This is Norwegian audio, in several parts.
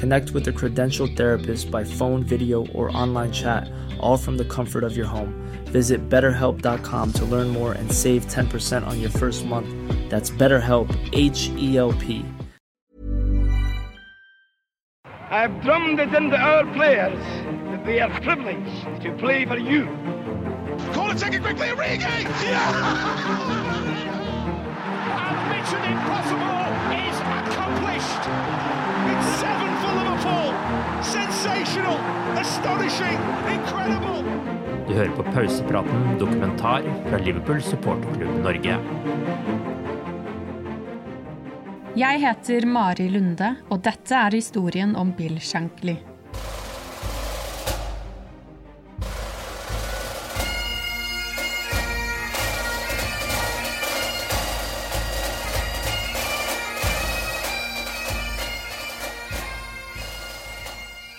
Connect with a credentialed therapist by phone, video, or online chat, all from the comfort of your home. Visit betterhelp.com to learn more and save 10% on your first month. That's BetterHelp, H E L P. I've drummed it into our players that they are privileged to play for you. Corner taken quickly, Origi! And Mission Impossible is accomplished. It's seven Du hører på Pausepraten dokumentar fra Liverpool supporterklubb Norge. Jeg heter Mari Lunde, og dette er historien om Bill Shankly.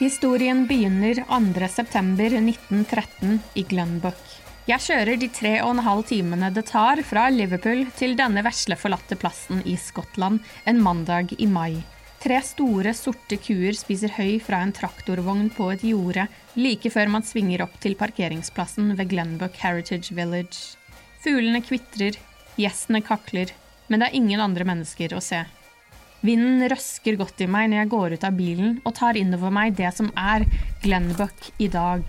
Historien begynner 2.9.1913 i Glenbuck. Jeg kjører de tre og en halv timene det tar fra Liverpool til denne vesle forlatte plassen i Skottland en mandag i mai. Tre store, sorte kuer spiser høy fra en traktorvogn på et jorde like før man svinger opp til parkeringsplassen ved Glenbuck Heritage Village. Fuglene kvitrer, gjestene kakler, men det er ingen andre mennesker å se. Vinden røsker godt i meg når jeg går ut av bilen og tar innover meg det som er Glenbuck i dag.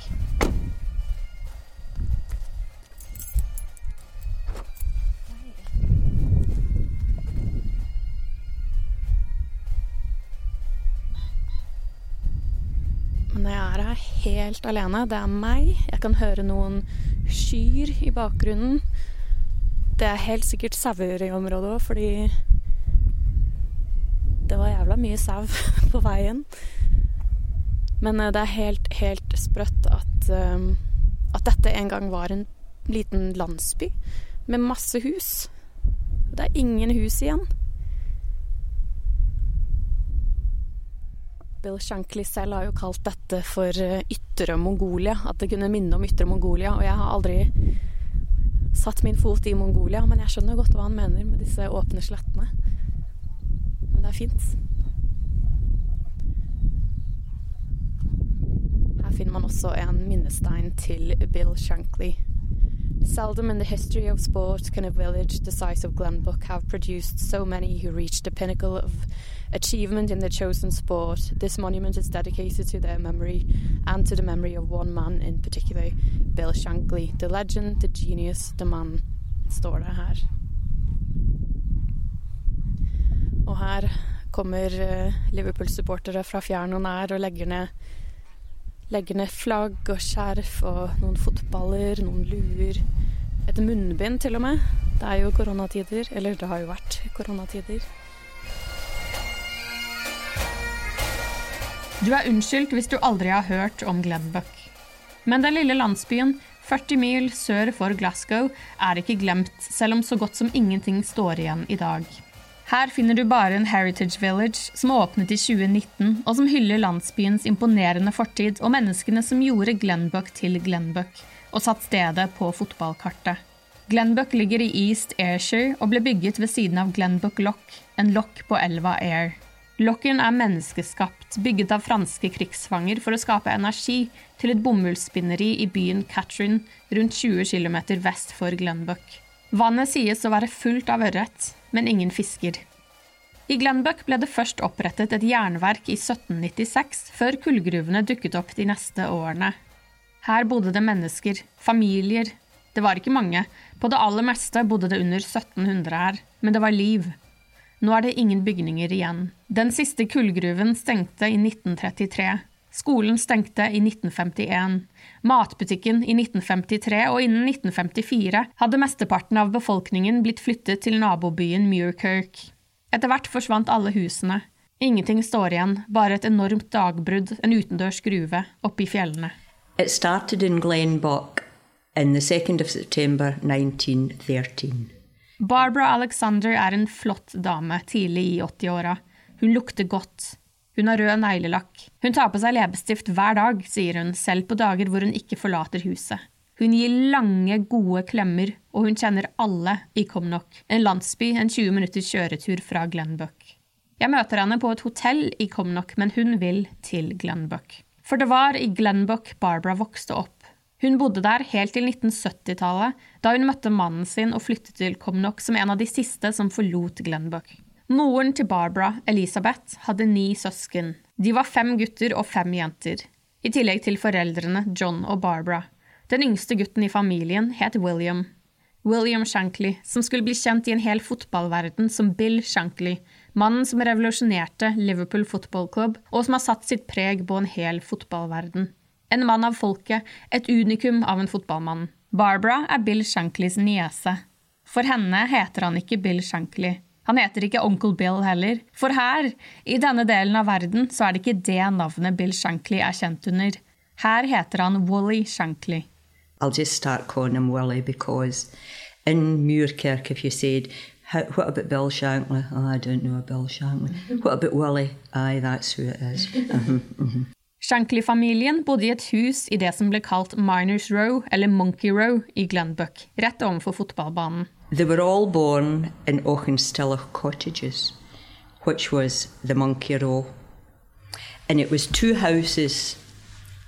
Men jeg er her helt alene. Det er meg. Jeg kan høre noen skyr i bakgrunnen. Det er helt sikkert sauer i området òg, fordi jævla mye sau på veien. Men eh, det er helt, helt sprøtt at, eh, at dette en gang var en liten landsby med masse hus. Det er ingen hus igjen. Bill Shankly selv har jo kalt dette for eh, ytre Mongolia. At det kunne minne om ytre Mongolia. Og jeg har aldri satt min fot i Mongolia, men jeg skjønner godt hva han mener med disse åpne slettene. Men det er fint. Finner man også en minnestein til Bill Shankly. Seldom in the history of sport can a village the size of Glenbuck have produced so many who reached the pinnacle of achievement in their chosen sport. This monument is dedicated to their memory and to the memory of one man in particular, Bill Shankly. The legend, the genius, the man, står det her. Og kommer eh, Liverpool-supportere fra fjern og nær og legger ned, legger ned flagg og skjerf og noen fotballer, noen luer. Et munnbind til og med. Det er jo koronatider. Eller det har jo vært koronatider. Du er unnskyldt hvis du aldri har hørt om Glenbuck. Men den lille landsbyen 40 mil sør for Glasgow er ikke glemt, selv om så godt som ingenting står igjen i dag. Her finner du bare en Heritage Village som åpnet i 2019, og som hyller landsbyens imponerende fortid og menneskene som gjorde Glenbuck til Glenbuck, og satt stedet på fotballkartet. Glenbuck ligger i East Ayrshire og ble bygget ved siden av Glenbuck Lock, en lokk på elva Air. Lokken er menneskeskapt, bygget av franske krigsfanger for å skape energi til et bomullsspinneri i byen Catherine, rundt 20 km vest for Glenbuck. Vannet sies å være fullt av ørret, men ingen fisker. I Glenbuck ble det først opprettet et jernverk i 1796, før kullgruvene dukket opp de neste årene. Her bodde det mennesker, familier. Det var ikke mange, på det aller meste bodde det under 1700 her, men det var liv. Nå er det ingen bygninger igjen. Den siste kullgruven stengte i 1933. Skolen stengte i 1951. Matbutikken i 1953, og innen 1954 hadde mesteparten av befolkningen blitt flyttet til nabobyen Muirkirk. Etter hvert forsvant alle husene. Ingenting står igjen, bare et enormt dagbrudd, en utendørs gruve, oppe i fjellene. It started in Glenbock in the 2nd of September 1913. Barbara Alexander er en flott dame tidlig i 80-åra. Hun lukter godt. Hun har rød neglelakk. Hun tar på seg leppestift hver dag, sier hun, selv på dager hvor hun ikke forlater huset. Hun gir lange, gode klemmer, og hun kjenner alle i Comnock, en landsby en 20 minutters kjøretur fra Glenbuck. Jeg møter henne på et hotell i Comnock, men hun vil til Glenbuck. For det var i Glenbuck Barbara vokste opp. Hun bodde der helt til 1970-tallet, da hun møtte mannen sin og flyttet til Comnock som en av de siste som forlot Glenbuck. Moren til Barbara, Elisabeth, hadde ni søsken. De var fem gutter og fem jenter. I tillegg til foreldrene John og Barbara. Den yngste gutten i familien het William. William Shankly, som skulle bli kjent i en hel fotballverden som Bill Shankly, mannen som revolusjonerte Liverpool Football Club, og som har satt sitt preg på en hel fotballverden. En mann av folket, et unikum av en fotballmann. Barbara er Bill Shanklys niese. For henne heter han ikke Bill Shankly. Han heter ikke Onkel Bill heller, for her, i denne delen av verden, så er det ikke det navnet Bill Shankly er kjent under. Her heter han Wally Shankly. I'll just start calling him Willie because in Muirkirk, if you said, what about Bill Shankly? Oh, I don't know Bill Shankly. What about Willie? Aye, that's who it is. Mm -hmm, uh-huh. Shankly-familien bodde i et hus i det som ble kalt Miners Row, eller Monkey Row, i Glenbuck, rett overfor fotballbanen. They were all born in Auchenstillach cottages, which was the Monkey Row. And it was two houses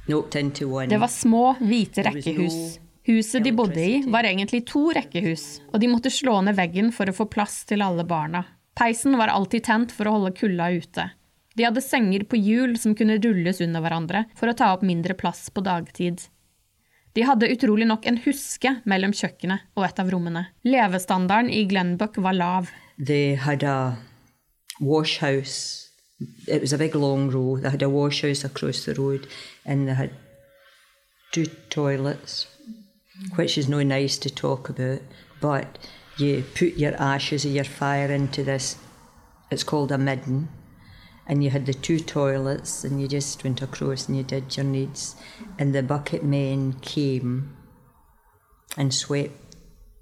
knocked into one. Det var små, hvite rekkehus. Huset de bodde i, var egentlig to rekkehus, og de måtte slå ned veggen for å få plass til alle barna. Peisen var alltid tent for å holde kulda ute. De hadde senger på hjul som kunne rulles under hverandre for å ta opp mindre plass på dagtid. De hadde utrolig nok en huske mellom kjøkkenet og et av rommene. Levestandarden i Glenbuck var lav. They had a wash house. It was a big long row. They had a wash house across the road and they had two toilets, which is no nice to talk about, but you put your ashes of your fire into this, it's called a midden, and you had the two toilets and you just went across and you did your needs and the bucket men came and swept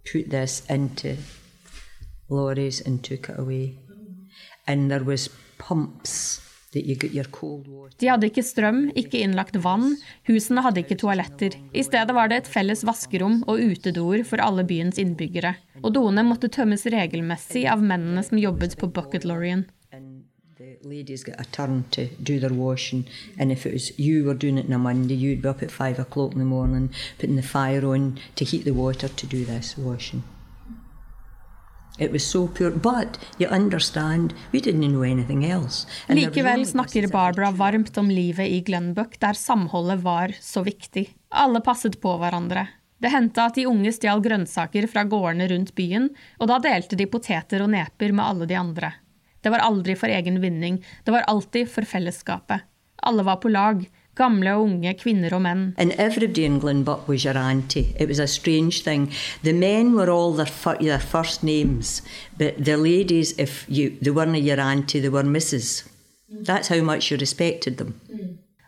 put this into lorries and took it away and there was pumps. De hadde ikke strøm, ikke innlagt vann, husene hadde ikke toaletter. I stedet var det et felles vaskerom og utedoer for alle byens innbyggere. Og doene måtte tømmes regelmessig av mennene som jobbet på bucket lorrien. Ladies get a turn to do their washing, and if it was you were doing it on a Monday, you'd be up at five o'clock in the morning, putting the fire on to heat the water to do this washing. It was so poor, but you understand, we didn't know anything else. And Likevel snakker Barbara varmt om livet i Glenbuck, der samholdet var så viktig. Alle passet på hverandre. Det hendte at de unge stjal grønnsaker fra gårdene rundt byen, og da delte de poteter og neper med alle de andre. Det var aldri for egen vinning, det var alltid for fellesskapet. Alle var på lag, gamle og unge, kvinner og menn. And everybody in but was your auntie. It was a strange thing. The men were all their, their first names, but the ladies, if you they weren't your auntie, they were misses. That's how much you respected them.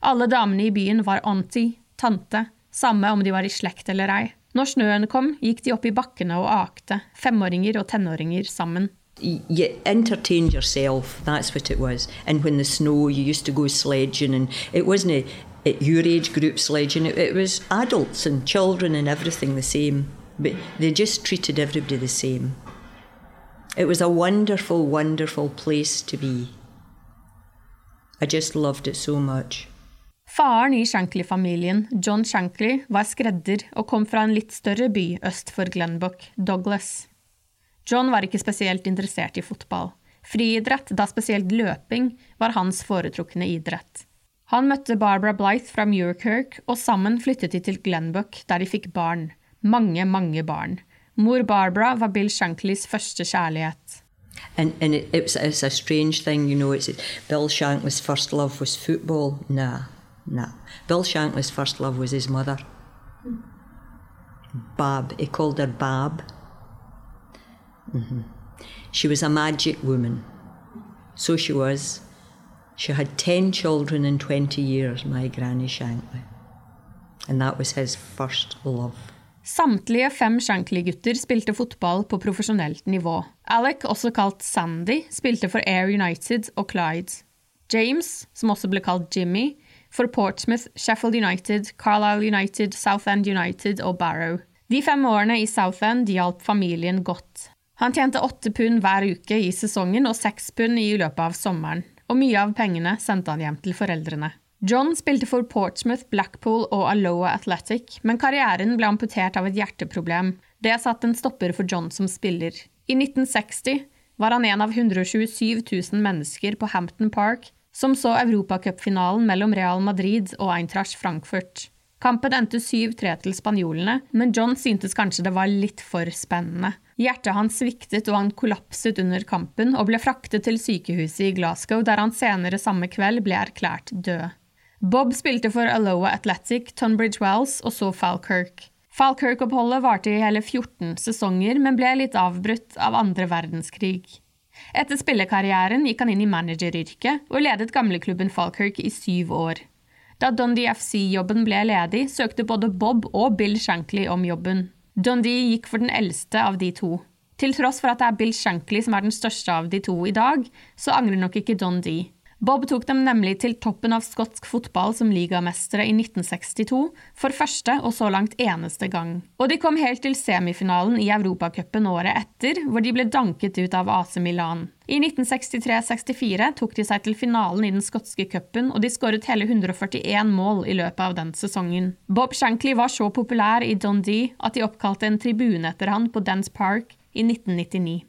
Alle damene i byen var auntie, tante, samme om de var i slekt eller ei. Når snøen kom, gikk de opp i bakkene og akte, femåringer og tenåringer sammen. You entertained yourself. That's what it was. And when the snow, you used to go sledging, and it wasn't at your age group sledging. It, it was adults and children and everything the same. But they just treated everybody the same. It was a wonderful, wonderful place to be. I just loved it so much. Faren i Shankly-familien, John Shankly, var skredder og kom fra en litt større by øst for Glenbuck, Douglas. John var ikke spesielt interessert i fotball. Friidrett, da spesielt løping, var hans foretrukne idrett. Han møtte Barbara Blythe fra Muirkirk, og sammen flyttet de til Glenbuck, der de fikk barn. Mange, mange barn. Mor Barbara var Bill Shanklys første kjærlighet. And, and it, it's, it's a strange thing, you know. It's Bill Shankly's first love was football. Nah, nah. Bill Shankly's first love was his mother, Bab. He called her Bab. Mm-hmm. She was a magic woman. So she was. She had 10 children in 20 years, my Granny Shankly. And that was his first love. Samtlige fem Shankly-gutter spilte fotball på profesjonelt nivå. Alec, også kalt Sandy, spilte for Air United og Clyde. James, som også ble kalt Jimmy, for Portsmouth, Sheffield United, Carlisle United, Southend United og Barrow. De fem årene i Southend hjalp familien godt. Han tjente åtte pund hver uke i sesongen og seks pund i løpet av sommeren, og mye av pengene sendte han hjem til foreldrene. John spilte for Portsmouth, Blackpool og Aloha Athletic, men karrieren ble amputert av et hjerteproblem. Det satte en stopper for John som spiller. I 1960 var han en av 127 000 mennesker på Hampton Park som så europacupfinalen mellom Real Madrid og Eintracht Frankfurt. Kampen endte 7-3 til spanjolene, men John syntes kanskje det var litt for spennende. Hjertet hans sviktet og han kollapset under kampen og ble fraktet til sykehuset i Glasgow, der han senere samme kveld ble erklært død. Bob spilte for Aloha Athletic, Tunbridge Wells og så Falkirk. Falkirk-oppholdet varte i hele 14 sesonger, men ble litt avbrutt av andre verdenskrig. Etter spillekarrieren gikk han inn i manageryrket og ledet gamleklubben Falkirk i syv år. Da Dundee FC-jobben ble ledig, søkte både Bob og Bill Shankly om jobben. Dundee gikk for den eldste av de to. Til tross for at det er Bill Shankly som er den største av de to i dag, så angrer nok ikke Dundee. Bob tok dem nemlig til toppen av skotsk fotball som ligamestere i 1962, for første og så langt eneste gang. Og de kom helt til semifinalen i Europacupen året etter, hvor de ble danket ut av AC Milan. I 1963-64 tok de seg til finalen i den skotske cupen, og de skåret hele 141 mål i løpet av den sesongen. Bob Shankly var så populær i Dundee at de oppkalte en tribune etter han på Dance Park i 1999.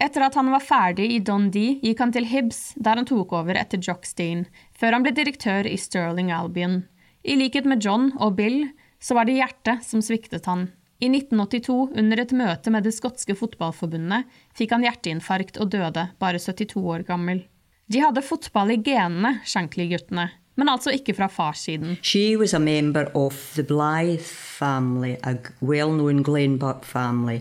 Etter at han var ferdig i Dundee, gikk han til Hibs, der han tok over etter Jockstein, før han ble direktør i Sterling Albion. I likhet med John og Bill, så var det hjertet som sviktet han. I 1982, under et møte med det skotske fotballforbundet, fikk han hjerteinfarkt og døde, bare 72 år gammel. De hadde fotball i genene, Shankly-guttene, men altså ikke fra farssiden. Well-known Glenbuck family,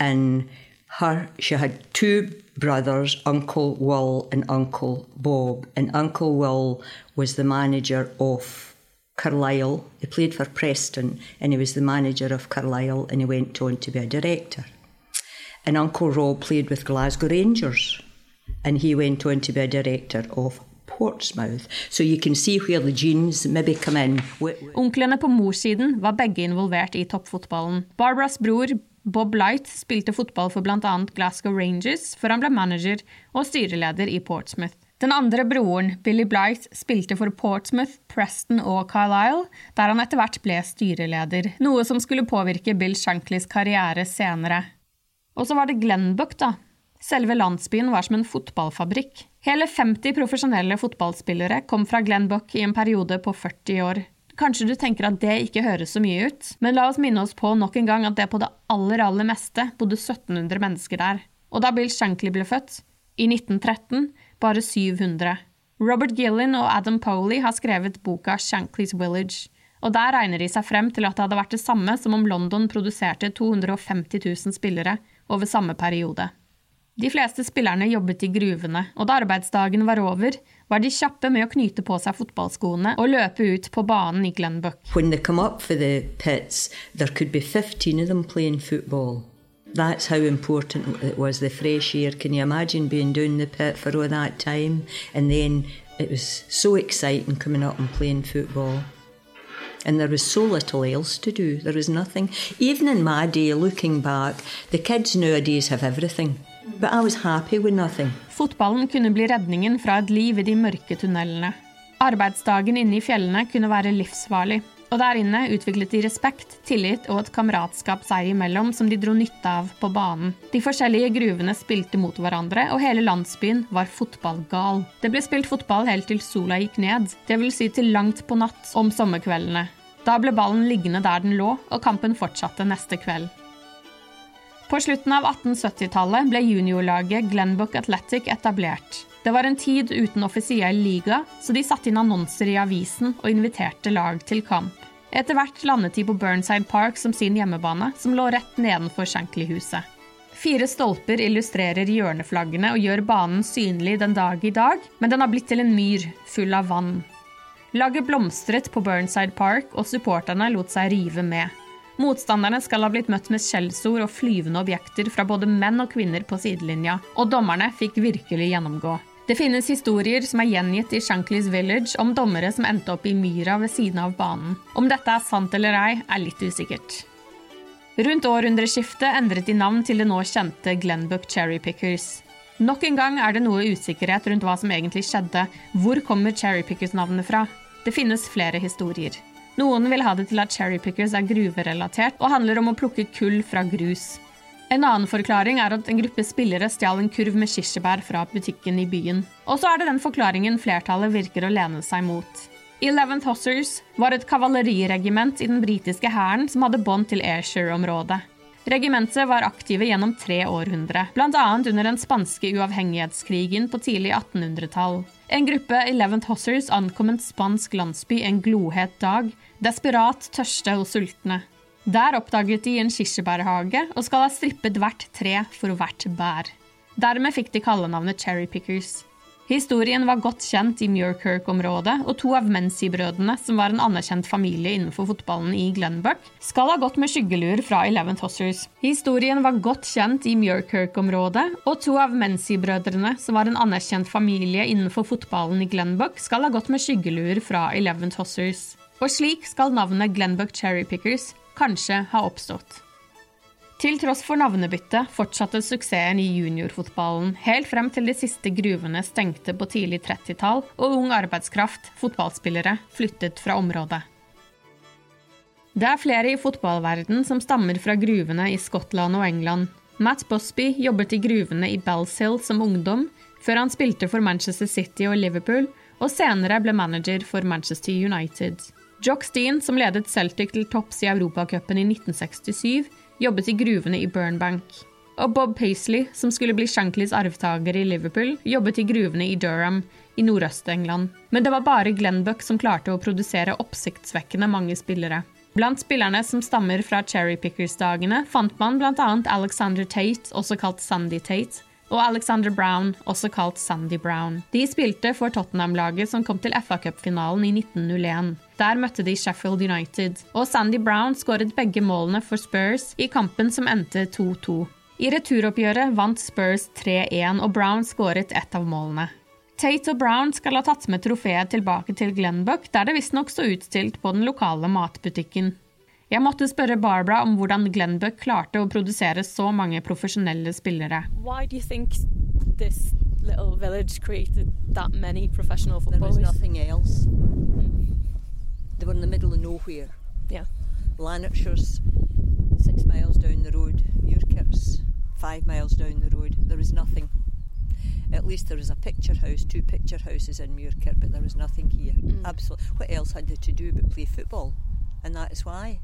and her she had two brothers, Uncle Will and Uncle Bob, and Uncle Will was the manager of Carlisle. He played for Preston and he was the manager of Carlisle and he went on to be a director. And Uncle Rob played with Glasgow Rangers and he went on to be a director of Portsmouth. So you can see where the genes maybe come in. Onklene på morssiden var begge involvert i toppfotballen. Barbaras bror Bob Light spilte fotball for bl.a. Glasgow Rangers før han ble manager og styreleder i Portsmouth. Den andre broren, Billy Blight, spilte for Portsmouth, Preston og Carlisle, der han etter hvert ble styreleder, noe som skulle påvirke Bill Shanklys karriere senere. Og så var det Glenbuck, da. Selve landsbyen var som en fotballfabrikk. Hele 50 profesjonelle fotballspillere kom fra Glenbuck i en periode på 40 år. Kanskje du tenker at det ikke høres så mye ut, men la oss minne oss på nok en gang at det på det aller, aller meste bodde 1700 mennesker der. Og da Bill Shankly ble født, i 1913, bare 700. Robert Gillen og Adam Poley har skrevet boka Shankly's Village, og der regner de seg frem til at det hadde vært det samme som om London produserte 250 000 spillere over samme periode. De fleste spillerne jobbet i gruvene, og da arbeidsdagen var over, var de kjappe med å knyte på seg fotballskoene og løpe ut på banen i Glenbuck. When they come up for the pits, there could be 15 of them playing football. That's how important it was, the fresh air. Can you imagine being down the pit for all that time? And then it was so exciting coming up and playing football. And there was so little else to do. There was nothing. Even in my day, looking back, the kids nowadays have everything. Fotballen kunne bli redningen fra et liv i de mørke tunnelene. Arbeidsdagen inne i fjellene kunne være livsfarlig, og der inne utviklet de respekt, tillit og et kameratskap seg imellom som de dro nytte av på banen. De forskjellige gruvene spilte mot hverandre, og hele landsbyen var fotballgal. Det ble spilt fotball helt til sola gikk ned, dvs. Si til langt på natt om sommerkveldene. Da ble ballen liggende der den lå, og kampen fortsatte neste kveld. På slutten av 1870-tallet ble juniorlaget Glenbook Athletic etablert. Det var en tid uten offisiell liga, så de satte inn annonser i avisen og inviterte lag til kamp. Etter hvert landet de på Burnside Park som sin hjemmebane, som lå rett nedenfor Shankly-huset. Fire stolper illustrerer hjørneflaggene og gjør banen synlig den dag i dag, men den har blitt til en myr full av vann. Laget blomstret på Burnside Park, og supporterne lot seg rive med. Motstanderne skal ha blitt møtt med skjellsord og flyvende objekter fra både menn og kvinner på sidelinja, og dommerne fikk virkelig gjennomgå. Det finnes historier som er gjengitt i Shankleys Village om dommere som endte opp i myra ved siden av banen. Om dette er sant eller ei, er litt usikkert. Rundt århundreskiftet endret de navn til det nå kjente Glenbuck Cherry Pickers. Nok en gang er det noe usikkerhet rundt hva som egentlig skjedde. Hvor kommer Cherry Pickers-navnet fra? Det finnes flere historier. Noen vil ha det til at cherry pickers er gruverelatert og handler om å plukke kull fra grus. En annen forklaring er at en gruppe spillere stjal en kurv med kirsebær fra butikken i byen. Og så er det den forklaringen flertallet virker å lene seg mot. Eleventh Hossers var et kavaleriregiment i den britiske hæren som hadde bånd til Ayrshire-området. Regimentet var aktive gjennom tre århundre, bl.a. under den spanske uavhengighetskrigen på tidlig 1800-tall. En gruppe Eleventh Hossers ankom en spansk landsby en glohet dag, desperat tørste og sultne. Der oppdaget de en kirsebærhage og skal ha strippet hvert tre for hvert bær. Dermed fikk de kallenavnet Cherry Pickers. Historien var godt kjent i Muirkirk-området, og to av Menzie-brødrene, som var en anerkjent familie innenfor fotballen i Glenbuck, skal ha gått med skyggelur fra Eleven Tossers. Historien var godt kjent i Muirkirk-området, og to av Menzie-brødrene, som var en anerkjent familie innenfor fotballen i Glenbuck, skal ha gått med skyggelur fra Eleven Tossers. Og slik skal navnet Glenbuck Cherry Pickers kanskje ha oppstått. Til tross for navnebyttet fortsatte suksessen i juniorfotballen helt frem til de siste gruvene stengte på tidlig 30-tall og ung arbeidskraft, fotballspillere, flyttet fra området. Det er flere i fotballverden som stammer fra gruvene i Skottland og England. Matt Busby jobbet i gruvene i Bellshill som ungdom, før han spilte for Manchester City og Liverpool, og senere ble manager for Manchester United. Jock Steen, som ledet Celtic til topps i Europacupen i 1967, jobbet i gruvene i Burnbank. Og Bob Paisley, som skulle bli Shankleys arvtaker i Liverpool, jobbet i gruvene i Durham i Nordøst-England. Men det var bare Glenbuck som klarte å produsere oppsiktsvekkende mange spillere. Blant spillerne som stammer fra Cherry Pickers-dagene, fant man bl.a. Alexander Tate, også kalt Sandy Tate, og Alexander Brown, også kalt Sandy Brown. De spilte for Tottenham-laget som kom til FA-cupfinalen i 1901. Der møtte de Sheffield United, og Sandy Brown skåret begge målene for Spurs i kampen som endte 2-2. I returoppgjøret vant Spurs 3-1, og Brown skåret ett av målene. Tate og Brown skal ha tatt med trofeet tilbake til Glenbuck, der det visstnok sto utstilt på den lokale matbutikken. Jeg måtte spørre Barbara om hvordan Glenbuck klarte å produsere så mange profesjonelle spillere. Why do you think this little village created that many professional footballers? There was nothing else. Mm. They were in the middle of nowhere. Yeah. Lanarkshire's six miles down the road. Muirkirk's five miles down the road. There was nothing. At least there was a picture house, two picture houses in Muirkirk, but there was nothing here. Mm. Absolutely. What else had they to do but play football? And that is why.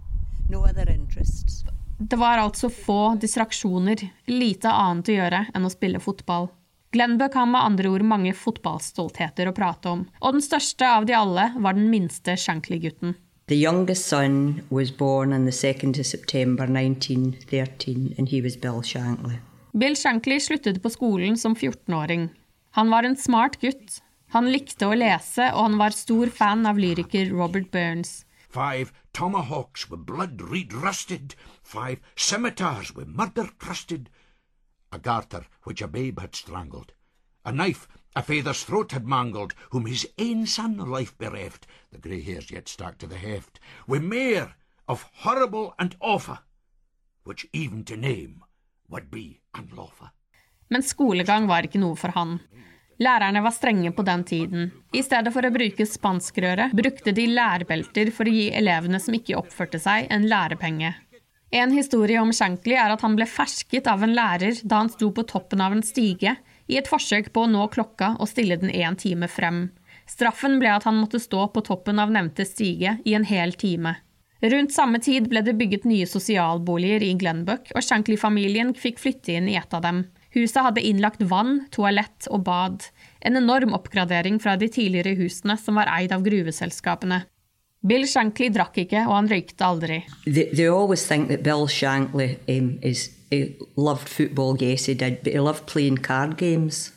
No other interests. Det var altså få distraksjoner, lite annet å gjøre enn å spille fotball. Glenbuck har med andre ord mange fotballstoltheter å prate om, og den største av de alle var den minste Shankly-gutten. The youngest son was born on the 2nd of September 1913, and he was Bill Shankly. Bill Shankly sluttet på skolen som 14-åring. Han var en smart gutt. Han likte å lese, og han var stor fan av lyriker Robert Burns. Five tomahawks were blood red rusted, five scimitars were murder crusted, a garter which a babe had strangled, a knife A father's throat had mangled, whom his ain son life bereft, the grey hairs yet stuck to the heft, wi' mair of horrible and awful, which even to name would be unlawful. Men skolegang var ikke noe for han. Lærerne var strenge på den tiden. I stedet for å bruke spanskrøret, brukte de lærbelter for å gi elevene som ikke oppførte seg, en lærepenge. En historie om Shankly er at han ble fersket av en lærer da han sto på toppen av en stige, i et forsøk på å nå klokka og stille den én time frem. Straffen ble at han måtte stå på toppen av nevnte stige i en hel time. Rundt samme tid ble det bygget nye sosialboliger i Glenbuck, og Shankly-familien fikk flytte inn i et av dem. Huset hadde innlagt vann, toalett og bad. En enorm oppgradering fra de tidligere husene som var eid av gruveselskapene. Bill Shankly drakk ikke, og han røykte aldri. They, they always think that Bill Shankly um, is he loved football, yes he did, but he loved playing card games.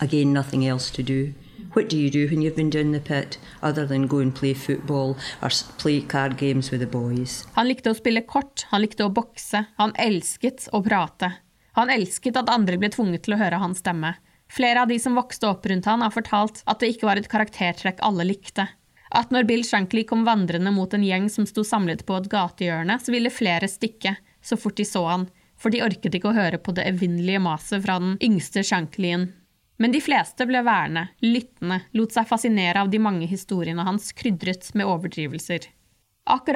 Again, nothing else to do. What do you do when you've been down the pit, other than go and play football or play card games with the boys? Han likte å spille kort, han likte å bokse, han elsket å prate. Han elsket at andre ble tvunget til å høre hans stemme. Flere av de som vokste opp rundt han har fortalt at det ikke var et karaktertrekk alle likte. At når Bill Shankly kom vandrende mot en gjeng som sto samlet på et gatehjørne, så ville flere stikke, så fort de så han, for de orket ikke å høre på det evinnelige maset fra den yngste Shanklyen. Men de fleste ble værende, lyttende, lot seg fascinere av de mange historiene hans krydret med overdrivelser. Akkurat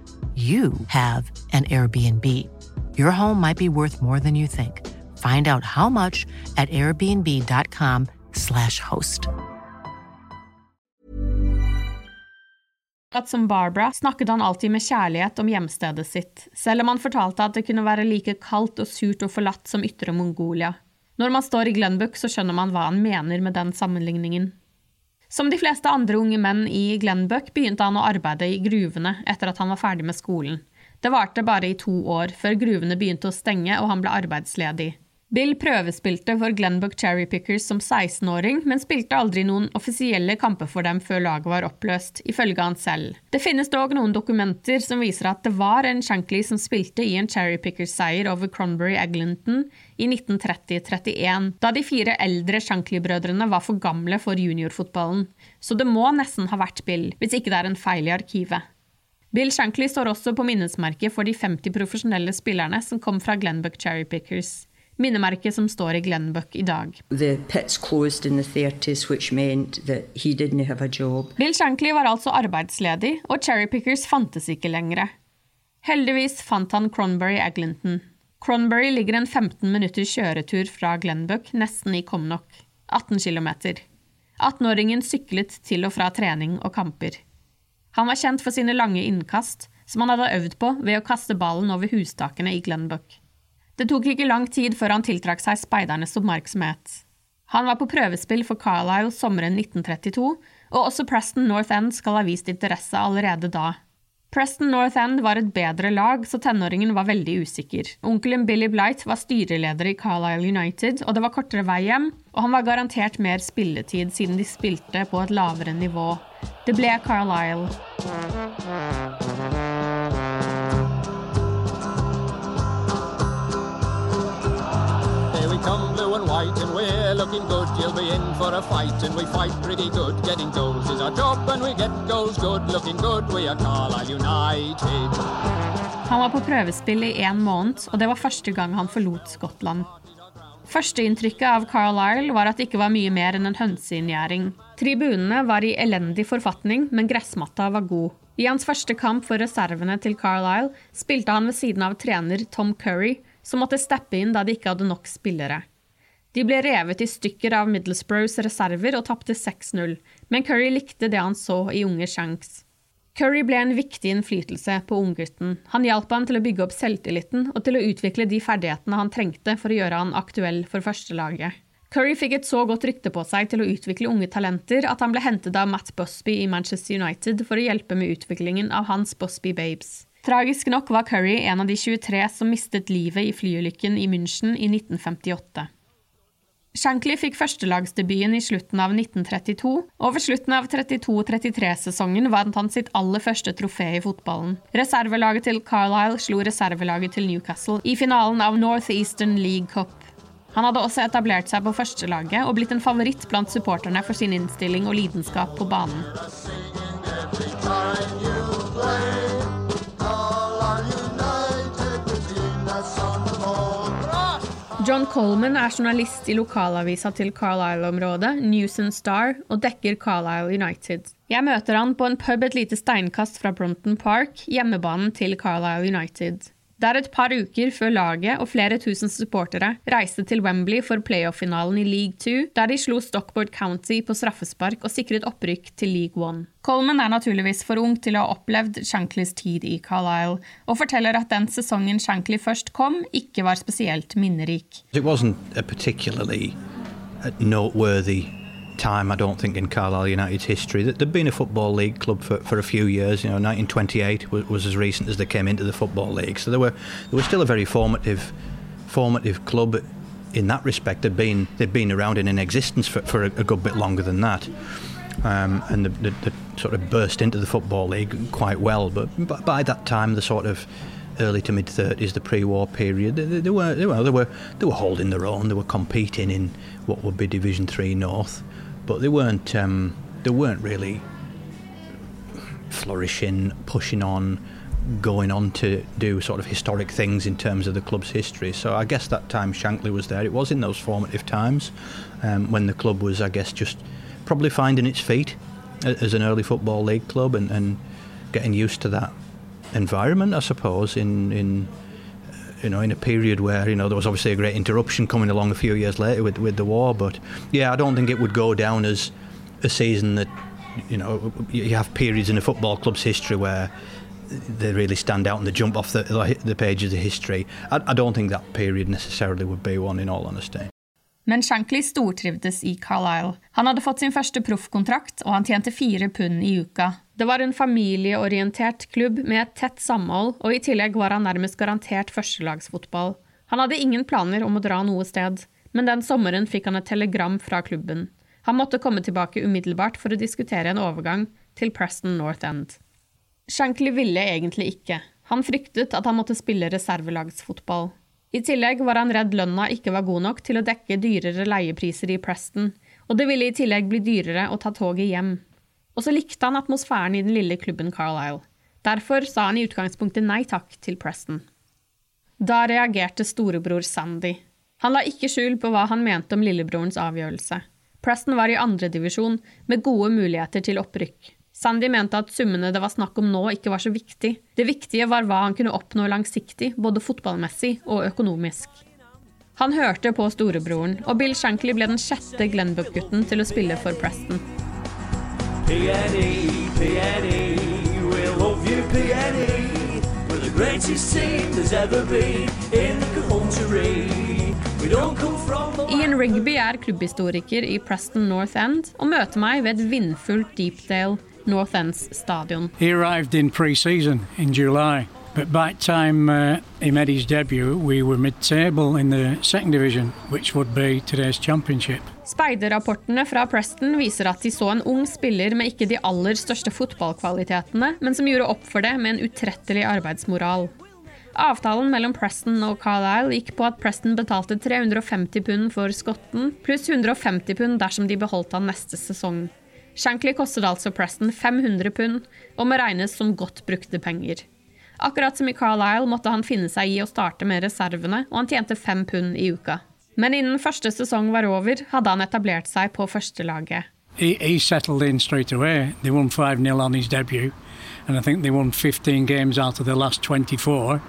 you have an Airbnb. Your home might be worth more than you think. Find out how much at airbnb.com/slash host. som Barbara snakket han alltid med kjærlighet om hjemstedet sitt, selv om han fortalte at det kunne være like kaldt og surt og forlatt som ytre Mongolia. Når man står i Glenbook, så skjønner man hva han mener med den sammenligningen. Som de fleste andre unge menn i Glenbuck begynte han å arbeide i gruvene etter at han var ferdig med skolen. Det varte bare i to år, før gruvene begynte å stenge og han ble arbeidsledig. Bill prøvespilte for Glenbuck Cherry Pickers som 16-åring, men spilte aldri noen offisielle kamper for dem før laget var oppløst, ifølge han selv. Det finnes dog noen dokumenter som viser at det var en Shankly som spilte i en Cherry Pickers-seier over Cronbury Eglinton i 1930-31, da de fire eldre Shankly-brødrene var for gamle for juniorfotballen, så det må nesten ha vært Bill, hvis ikke det er en feil i arkivet. Bill Shankly står også på minnesmerket for de 50 profesjonelle spillerne som kom fra Glenbuck Cherry Pickers minnemerket som står i Glenbuck i dag. The pits closed in the 30s, which meant that he didn't have a job. Bill Shankly var altså arbeidsledig, og cherrypickers fantes ikke lenger. Heldigvis fant han Cronberry Eglinton. Cronberry ligger en 15 minutters kjøretur fra Glenbuck, nesten i Comnock. 18 km. 18-åringen syklet til og fra trening og kamper. Han var kjent for sine lange innkast, som han hadde øvd på ved å kaste ballen over hustakene i Glenbuck. Det tok ikke lang tid før han tiltrakk seg speidernes oppmerksomhet. Han var på prøvespill for Carlisle sommeren 1932, og også Preston North End skal ha vist interesse allerede da. Preston North End var et bedre lag, så tenåringen var veldig usikker. Onkelen Billy Blight var styreleder i Carlisle United, og det var kortere vei hjem, og han var garantert mer spilletid siden de spilte på et lavere nivå. Det ble Carlisle. White and we're looking good. You'll be in for a fight and we fight pretty good. Getting goals is our job and we get goals good. Looking good, we are Carlisle United. Han var på prøvespill i én måned, og det var første gang han forlot Skottland. Førsteinntrykket av Carlisle var at det ikke var mye mer enn en hønseinngjerding. Tribunene var i elendig forfatning, men gressmatta var god. I hans første kamp for reservene til Carlisle spilte han ved siden av trener Tom Curry, som måtte steppe inn da de ikke hadde nok spillere. De ble revet i stykker av Middlesbroughs reserver og tapte 6-0, men Curry likte det han så i unge Shanks. Curry ble en viktig innflytelse på unggutten. Han hjalp ham til å bygge opp selvtilliten og til å utvikle de ferdighetene han trengte for å gjøre han aktuell for førstelaget. Curry fikk et så godt rykte på seg til å utvikle unge talenter at han ble hentet av Matt Busby i Manchester United for å hjelpe med utviklingen av hans Busby Babes. Tragisk nok var Curry en av de 23 som mistet livet i flyulykken i München i 1958. Shankly fikk førstelagsdebuten i slutten av 1932, og ved slutten av 32-33-sesongen vant han sitt aller første trofé i fotballen. Reservelaget til Carlisle slo reservelaget til Newcastle i finalen av Northeastern League Cup. Han hadde også etablert seg på førstelaget og blitt en favoritt blant supporterne for sin innstilling og lidenskap på banen. John Coleman er journalist i lokalavisa til Carlisle-området, News and Star, og dekker Carlisle United. Jeg møter han på en pub et lite steinkast fra Bronton Park, hjemmebanen til Carlisle United. Det er et par uker før laget og flere tusen supportere reiste til Wembley for playoff-finalen i League 2, der de slo Stockport County på straffespark og sikret opprykk til League 1. Coleman er naturligvis for ung til å ha opplevd Shanklys tid i Carlisle, og forteller at den sesongen Shankly først kom, ikke var spesielt minnerik. It wasn't a particularly noteworthy time, I don't think, in Carlisle United's history. That They'd been a football league club for, for a few years. You know, 1928 was, was as recent as they came into the football league, so they were they were still a very formative formative club in that respect. They'd been they'd been around and in existence for, for a, a good bit longer than that. Um, and they, sort of burst into the football league quite well. But by that time, the sort of early to mid 30s, the pre-war period, they, they, were they were they were they were holding their own. They were competing in what would be Division Three North but they weren't um, they weren't really flourishing, pushing on, going on to do sort of historic things in terms of the club's history. So I guess that time Shankly was there. It was in those formative times um, when the club was, I guess, just probably finding its feet as an early football league club and, and getting used to that environment, I suppose, in in you know, in a period where you know there was obviously a great interruption coming along a few years later with with the war. But yeah, I don't think it would go down as a season that you know, you have periods in a football club's history where they really stand out and they jump off the, the page of the history. I, I don't think that period necessarily would be one, in all honesty. Men Shankly stortrivdes i Carlisle. Han hadde fått sin første proffkontrakt, og han tjente fire pund i uka. Det var en familieorientert klubb med et tett samhold, og i tillegg var han nærmest garantert førstelagsfotball. Han hadde ingen planer om å dra noe sted, men den sommeren fikk han et telegram fra klubben. Han måtte komme tilbake umiddelbart for å diskutere en overgang til Preston North End. Shankly ville egentlig ikke. Han fryktet at han måtte spille reservelagsfotball. I tillegg var han redd lønna ikke var god nok til å dekke dyrere leiepriser i Preston, og det ville i tillegg bli dyrere å ta toget hjem. Og så likte han atmosfæren i den lille klubben Carlisle. Derfor sa han i utgangspunktet nei takk til Preston. Da reagerte storebror Sandy. Han la ikke skjul på hva han mente om lillebrorens avgjørelse. Preston var i andredivisjon, med gode muligheter til opprykk. Sandy mente at summene det var snakk om nå, ikke var så viktig. Det viktige var hva han kunne oppnå langsiktig, både fotballmessig og økonomisk. Han hørte på storebroren, og Bill Shankly ble den sjette Glenbook-gutten til å spille for Preston. In the country. Ian Rigby er klubbhistoriker i Preston North End og møter meg ved et vindfullt Deepdale North End's stadion. He arrived in pre-season in July. But by the time uh, he made his debut, we were mid-table in the second division, which would be today's championship. Speiderrapportene fra Preston viser at de så en ung spiller med ikke de aller største fotballkvalitetene, men som gjorde opp for det med en utrettelig arbeidsmoral. Avtalen mellom Preston og Carlisle gikk på at Preston betalte 350 pund for skotten, pluss 150 pund dersom de beholdt han neste sesong. Shankly kostet altså Preston 500 pund, og må regnes som godt brukte penger. Akkurat som i Carlisle måtte han finne seg i å starte med reservene, og han tjente fem pund i uka. Men innen første sesong var over, hadde han etablert seg på førstelaget. He, he settled in straight away. They won 5-0 on his debut, and I think they won 15 games out of the last 24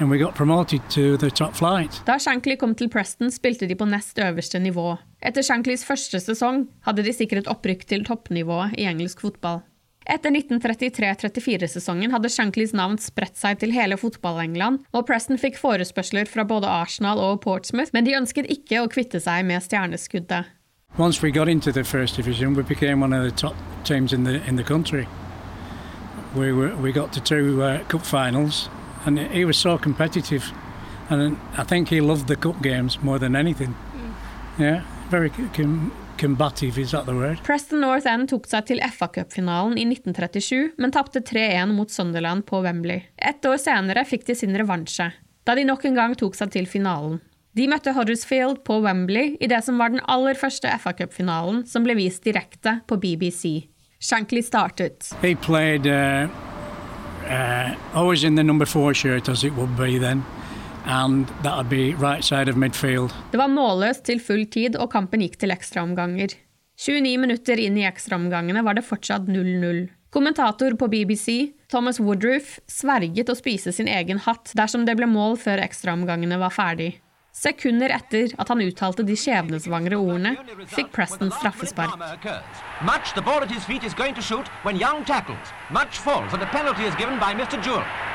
and we got promoted to the top flight. Da Shankly kom til Preston, spilte de på nest øverste nivå. Etter Shanklys første sesong hadde de sikret opprykk til toppnivået i engelsk fotball. Etter 1933-34-sesongen hadde Shanklys navn spredt seg til hele fotball-England, og Preston fikk forespørsler fra både Arsenal og Portsmouth, men de ønsket ikke å kvitte seg med stjerneskuddet. Once we got into the first division, we became one of the top teams in the in the country. We were, we got to two uh, cup finals, and he was so competitive, and I think he loved the cup games more than anything. Mm. Yeah, very com combative, is that the word? Preston North End tok seg til FA Cup-finalen i 1937, men tapte 3-1 mot Sunderland på Wembley. Ett år senere fikk de sin revansje, da de nok en gang tok seg til finalen. De møtte Huddersfield på Wembley i det som var den aller første FA Cup-finalen, som ble vist direkte på BBC. Shankly startet. He played, uh uh, always in the number four shirt, as it would be then. Right. Det var målløst til full tid, og kampen gikk til ekstraomganger. 29 minutter inn i ekstraomgangene var det fortsatt 0-0. Kommentator på BBC, Thomas Woodruff, sverget å spise sin egen hatt dersom det ble mål før ekstraomgangene var ferdig. Sekunder etter at han uttalte de skjebnesvangre ordene, fikk Preston straffespark.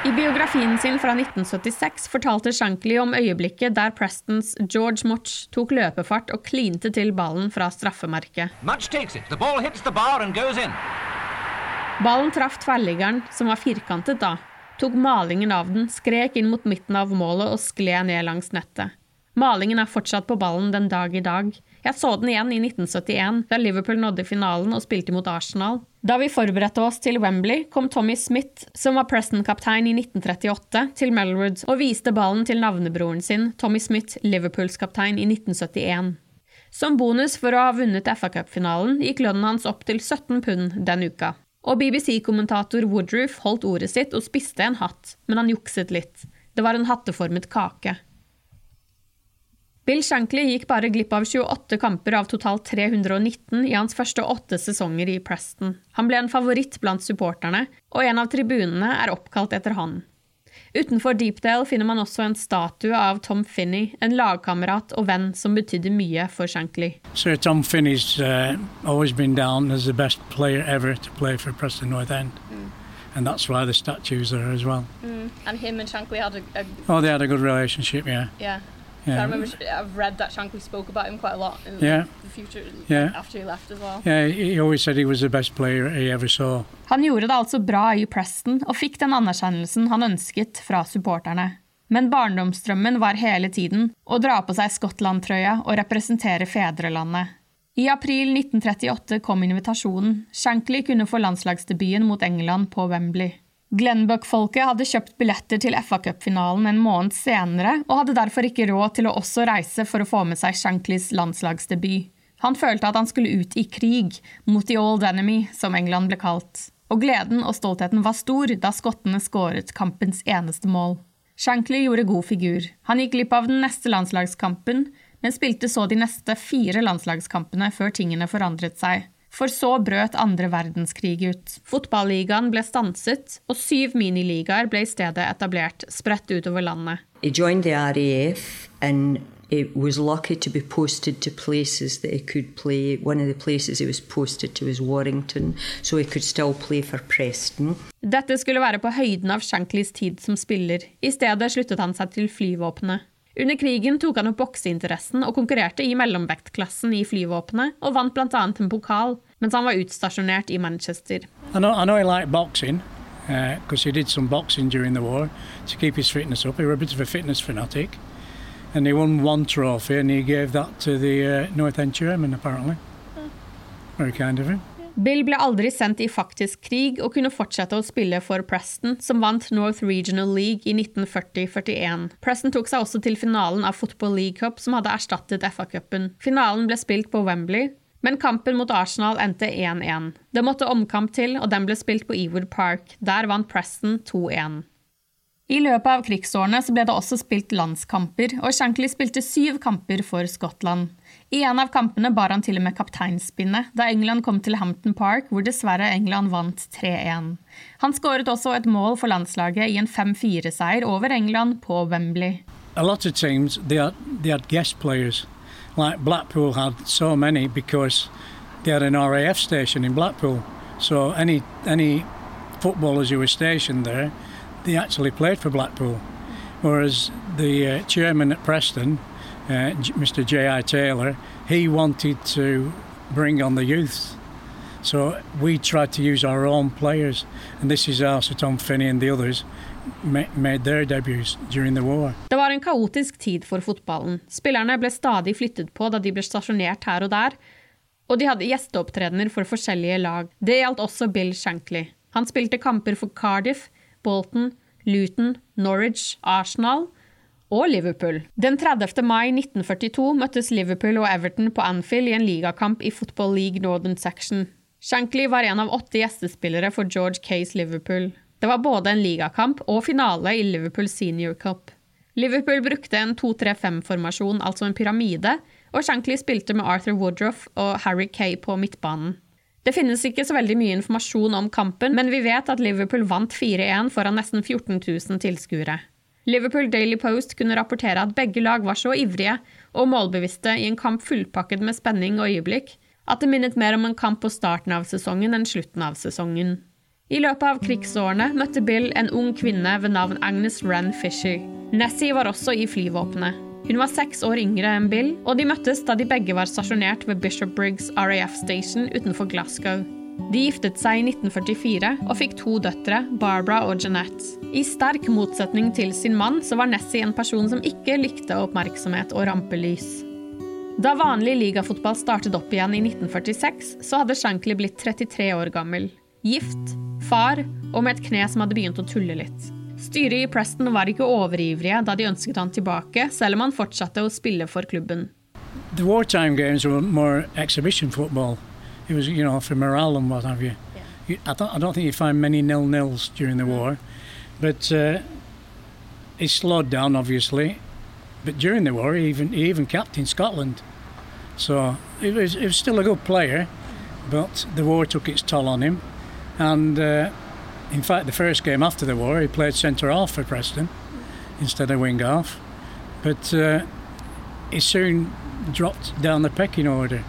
I biografien sin fra 1976 fortalte Shankly om øyeblikket der Prestons George Much tok løpefart og klinte til ballen fra straffemerket. Ballen traff tverrliggeren, som var firkantet da, tok malingen av den, skrek inn mot midten av målet og skled ned langs nettet. Malingen er fortsatt på ballen den dag i dag. Jeg så den igjen i 1971, da Liverpool nådde finalen og spilte mot Arsenal. Da vi forberedte oss til Wembley, kom Tommy Smith, som var Preston-kaptein i 1938, til Melwood og viste ballen til navnebroren sin, Tommy Smith, Liverpools kaptein i 1971. Som bonus for å ha vunnet FA Cup-finalen gikk lønnen hans opp til 17 pund den uka. Og BBC-kommentator Woodruff holdt ordet sitt og spiste en hatt, men han jukset litt. Det var en hatteformet kake. Bill Shankly gikk bare glipp av 28 kamper av totalt 319 i hans første åtte sesonger i Preston. Han ble en favoritt blant supporterne, og en av tribunene er oppkalt etter han. Utenfor Deepdale finner man også en statue av Tom Finney, en lagkamerat og venn som betydde mye for Shankly. Sir Tom Finney's uh, always been down as the best player ever to play for Preston North End. Mm. And that's why the statue's there as well. Mm. And him and Shankly had a, a, Oh, they had a good relationship, yeah. Yeah. Yeah. I remember I've read that Shankly spoke about him quite a lot in Yeah. the future Yeah. after he left as well. Yeah, he always said he was the best player he ever saw. Han gjorde det altså bra i Preston og fikk den anerkjennelsen han ønsket fra supporterne. Men barndomsdrømmen var hele tiden å dra på seg Skottland-trøya og representere fedrelandet. I april 1938 kom invitasjonen. Shankly kunne få landslagsdebuten mot England på Wembley. Glenbuck-folket hadde kjøpt billetter til FA-cupfinalen en måned senere, og hadde derfor ikke råd til å også reise for å få med seg Shanklys landslagsdebut. Han følte at han skulle ut i krig, mot the old enemy, som England ble kalt. Og gleden og stoltheten var stor da skottene skåret kampens eneste mål. Shankly gjorde god figur. Han gikk glipp av den neste landslagskampen, men spilte så de neste fire landslagskampene før tingene forandret seg. For så brøt andre verdenskrig ut. Fotballigaen ble stanset, og syv miniligaer ble i stedet etablert, spredt utover landet. He joined the RAF and he was lucky to be posted to places that he could play. One of the places he was posted to was Warrington, so he could still play for Preston. Dette skulle være på høyden av Shanklys tid som spiller. I stedet sluttet han seg til flyvåpenet. Under krigen tok han opp bokseinteressen og konkurrerte i mellomvektklassen i flyvåpenet, og vant bl.a. en pokal, mens han var utstasjonert i Manchester. I know, I know he liked boxing because he did some boxing during the war to keep his fitness up. He was a bit of a fitness fanatic. And he won one trophy and he gave that to the uh, North End Chairman, apparently. Very kind of him. Bill ble aldri sendt i faktisk krig og kunne fortsette å spille for Preston, som vant North Regional League i 1940-41. Preston tok seg også til finalen av Football League Cup, som hadde erstattet FA-cupen. Finalen ble spilt på Wembley, men kampen mot Arsenal endte 1-1. Det måtte omkamp til, og den ble spilt på Ewood Park. Der vant Preston 2-1. I løpet av krigsårene så ble det også spilt landskamper, og Shankly spilte syv kamper for Skottland. I en av kampene bar han til og med kapteinspinnet, da England kom til Hampton Park, hvor dessverre England vant 3-1. Han skåret også et mål for landslaget i en 5-4-seier over England på Wembley. A lot of teams, Blackpool had so many because they had an RAF station in Blackpool. So any, any footballers who were stationed there, they actually played for Blackpool. Whereas the uh, chairman at Preston, uh, Mr. J.I. Taylor, he wanted to bring on the youth. So we tried to use our own players, and this is how Sir Tom Finney and the others. Det var en kaotisk tid for fotballen. Spillerne ble stadig flyttet på da de ble stasjonert her og der, og de hadde gjesteopptredener for forskjellige lag. Det gjaldt også Bill Shankly. Han spilte kamper for Cardiff, Bolton, Luton, Norwich, Arsenal og Liverpool. Den 30. mai 1942 møttes Liverpool og Everton på Anfield i en ligakamp i Football League Northern Section. Shankly var en av åtte gjestespillere for George Case Liverpool. Det var både en ligakamp og finale i Liverpool Senior Cup. Liverpool brukte en 2-3-5-formasjon, altså en pyramide, og Shankly spilte med Arthur Woodruff og Harry Kay på midtbanen. Det finnes ikke så veldig mye informasjon om kampen, men vi vet at Liverpool vant 4-1 foran nesten 14 000 tilskuere. Liverpool Daily Post kunne rapportere at begge lag var så ivrige og målbevisste i en kamp fullpakket med spenning og øyeblikk, at det minnet mer om en kamp på starten av sesongen enn slutten av sesongen. I løpet av krigsårene møtte Bill en ung kvinne ved navn Agnes Wren Fisher. Nessie var også i flyvåpenet. Hun var seks år yngre enn Bill, og de møttes da de begge var stasjonert ved Bishop Briggs RAF Station utenfor Glasgow. De giftet seg i 1944 og fikk to døtre, Barbara og Jeanette. I sterk motsetning til sin mann så var Nessie en person som ikke likte oppmerksomhet og rampelys. Da vanlig ligafotball startet opp igjen i 1946, så hadde Shankly blitt 33 år gammel. Gift, far og med et kne som hadde begynt å tulle litt. Styret i Preston var ikke overivrige da de ønsket han tilbake, selv om han fortsatte å spille for klubben. The wartime games were more. It was, you know, for morale and what have you. you I, don't, I don't think you find many nil nils during the war, but uh, he slowed down obviously. But during the war, he even he even captained Scotland, so he was he was still a good player. But the war took its toll on him, and uh, In fact, the first game after the war, he played centre half for Preston instead of wing half. But uh, he soon dropped down the pecking order.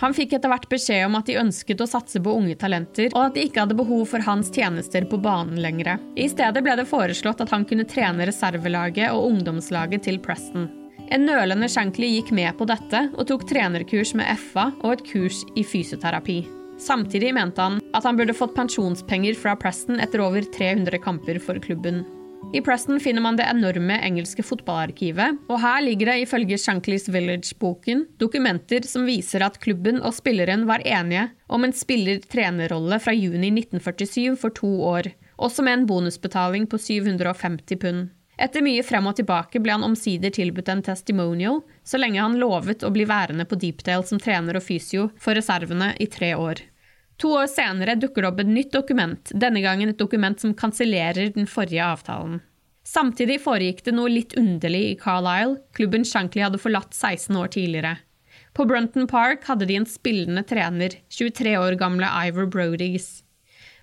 Han fikk etter hvert beskjed om at de ønsket å satse på unge talenter, og at de ikke hadde behov for hans tjenester på banen lenger. I stedet ble det foreslått at han kunne trene reservelaget og ungdomslaget til Preston. En nølende Shankly gikk med på dette, og tok trenerkurs med FA og et kurs i fysioterapi. Samtidig mente han at han burde fått pensjonspenger fra Preston etter over 300 kamper for klubben. I Preston finner man det enorme engelske fotballarkivet, og her ligger det ifølge Shanklys Village-boken dokumenter som viser at klubben og spilleren var enige om en spiller-trenerrolle fra juni 1947 for to år, også med en bonusbetaling på 750 pund. Etter mye frem og tilbake ble han omsider tilbudt en testimonial, så lenge han lovet å bli værende på Deepdale som trener og fysio for reservene i tre år. To år senere dukker det opp et nytt dokument, denne gangen et dokument som kansellerer den forrige avtalen. Samtidig foregikk det noe litt underlig i Carlisle, klubben Shankly hadde forlatt 16 år tidligere. På Brunton Park hadde de en spillende trener, 23 år gamle Ivor Brodies.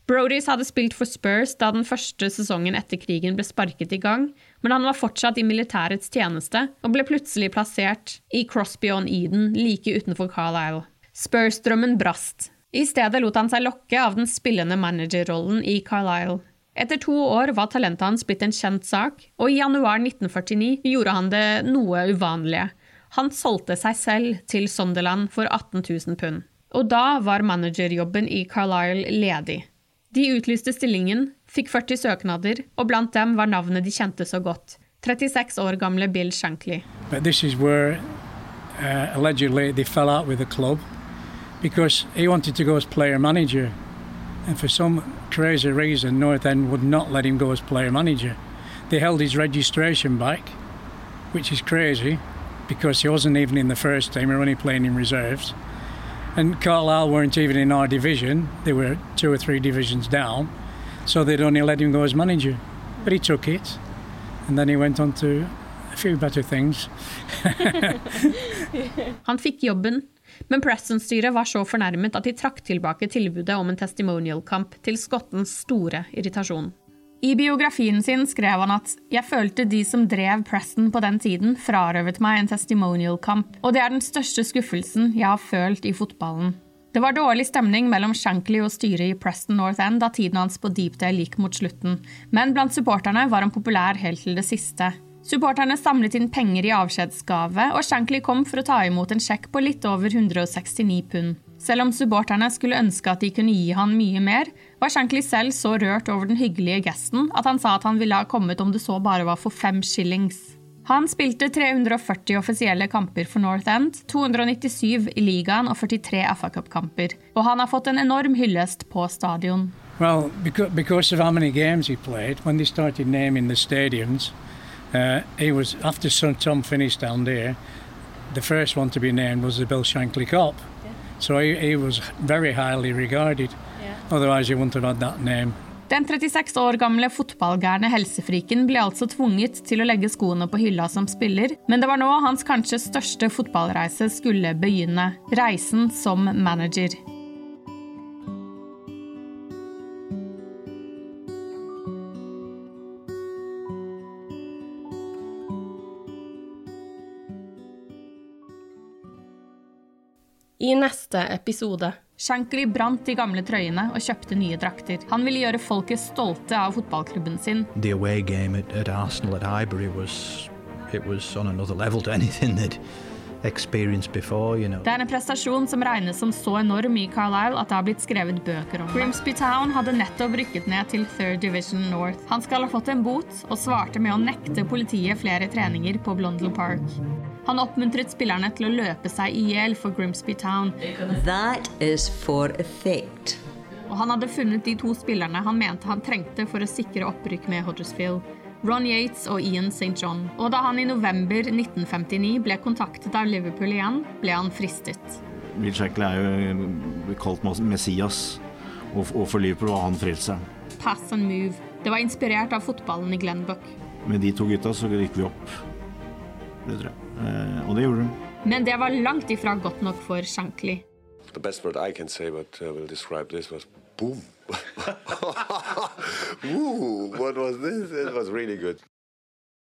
Brodies hadde spilt for Spurs da den første sesongen etter krigen ble sparket i gang, men han var fortsatt i militærets tjeneste og ble plutselig plassert i Crosby on Eden like utenfor Carlisle. Spurs-drømmen brast. I stedet lot han seg lokke av den spillende managerrollen i Carlisle. Etter to år var talentet hans blitt en kjent sak, og i januar 1949 gjorde han det noe uvanlige. Han solgte seg selv til Sunderland for 18 000 pund. Og da var managerjobben i Carlisle ledig. De utlyste stillingen, fikk 40 søknader, og blant dem var navnet de kjente så godt. 36 år gamle Bill Shankly. But this is where uh, allegedly they fell. Because he wanted to go as player manager. And for some crazy reason, North End would not let him go as player manager. They held his registration back, which is crazy because he wasn't even in the first team, he was only playing in reserves. And Carlisle weren't even in our division, they were two or three divisions down, so they'd only let him go as manager. But he took it, and then he went on to a few better things. Han fick jobben Men Preston-styret var så fornærmet at de trakk tilbake tilbudet om en testimonial-kamp, til skottens store irritasjon. I biografien sin skrev han at «Jeg følte de som drev Preston på den tiden, frarøvet meg en testimonial-kamp, og det er den største skuffelsen jeg har følt i fotballen. Det var dårlig stemning mellom Shankly og styret i Preston North End da tiden hans på Deepdale gikk mot slutten, men blant supporterne var han populær helt til det siste. Supporterne samlet inn penger i avskjedsgave, og Shankly kom for å ta imot en sjekk på litt over 169 pund. Selv om supporterne skulle ønske at de kunne gi han mye mer, var Shankly selv så rørt over den hyggelige gesten at han sa at han ville ha kommet om det så bare var for fem shillings. Han spilte 340 offisielle kamper for North End, 297 i ligaen og 43 FA Cup-kamper. Og han har fått en enorm hyllest på stadion. Well, because, because of how many games he played, when they started Uh, he was after Tom finished down there. The first one to be named was the Bill Shankly Cop, yeah. so he, he, was very highly regarded. Yeah. Otherwise, he wouldn't have had that name. Den 36 år gamle fotballgærne helsefriken ble altså tvunget til å legge skoene på hylla som spiller, men det var nå hans kanskje største fotballreise skulle begynne. Reisen som manager. I neste episode Shankly brant de gamle trøyene og kjøpte nye drakter. Han ville gjøre folket stolte av fotballklubben sin. The away game at, at Arsenal at Highbury was it was on another level to anything that before, you know. Det er en prestasjon som regnes som så enorm i Carlisle at det har blitt skrevet bøker om Grimsby Town hadde nettopp rykket ned til Third Division North. Han skal ha fått en bot, og svarte med å nekte politiet flere treninger på Blondel Park. Han oppmuntret spillerne til å løpe seg i hjel for Grimsby Town. That is for effect. Og han hadde funnet de to spillerne han mente han trengte for å sikre opprykk med Huddersfield. Ron Yates og Ian St. John. Og da han i november 1959 ble kontaktet av Liverpool igjen, ble han fristet. Bill Shackle er jo kalt Messias, og for Liverpool var han frelseren. Pass and move. Det var inspirert av fotballen i Glenbuck. Med de to gutta så gikk vi opp. Det tror jeg. Eh, og det gjorde de. Men det var langt ifra godt nok for Shankly. The best word I can say, but uh, will describe this was boom. Ooh, what was this? It was really good.